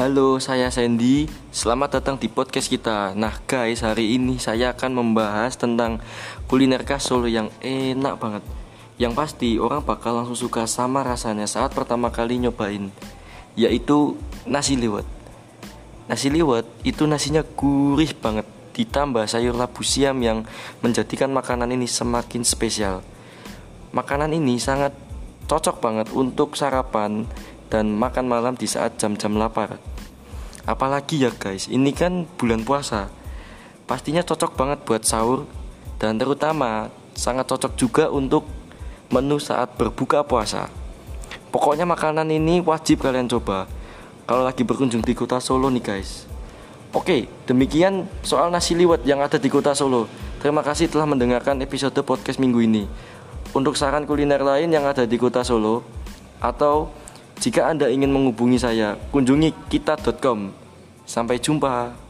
Halo, saya Sandy. Selamat datang di podcast kita. Nah, guys, hari ini saya akan membahas tentang kuliner khas Solo yang enak banget. Yang pasti orang bakal langsung suka sama rasanya saat pertama kali nyobain, yaitu nasi liwet. Nasi liwet itu nasinya gurih banget, ditambah sayur labu siam yang menjadikan makanan ini semakin spesial. Makanan ini sangat cocok banget untuk sarapan dan makan malam di saat jam-jam lapar. Apalagi ya guys, ini kan bulan puasa. Pastinya cocok banget buat sahur dan terutama sangat cocok juga untuk menu saat berbuka puasa. Pokoknya makanan ini wajib kalian coba kalau lagi berkunjung di kota Solo nih guys. Oke, demikian soal nasi liwet yang ada di kota Solo. Terima kasih telah mendengarkan episode podcast minggu ini. Untuk saran kuliner lain yang ada di kota Solo atau jika Anda ingin menghubungi saya, kunjungi kita.com. Sampai jumpa.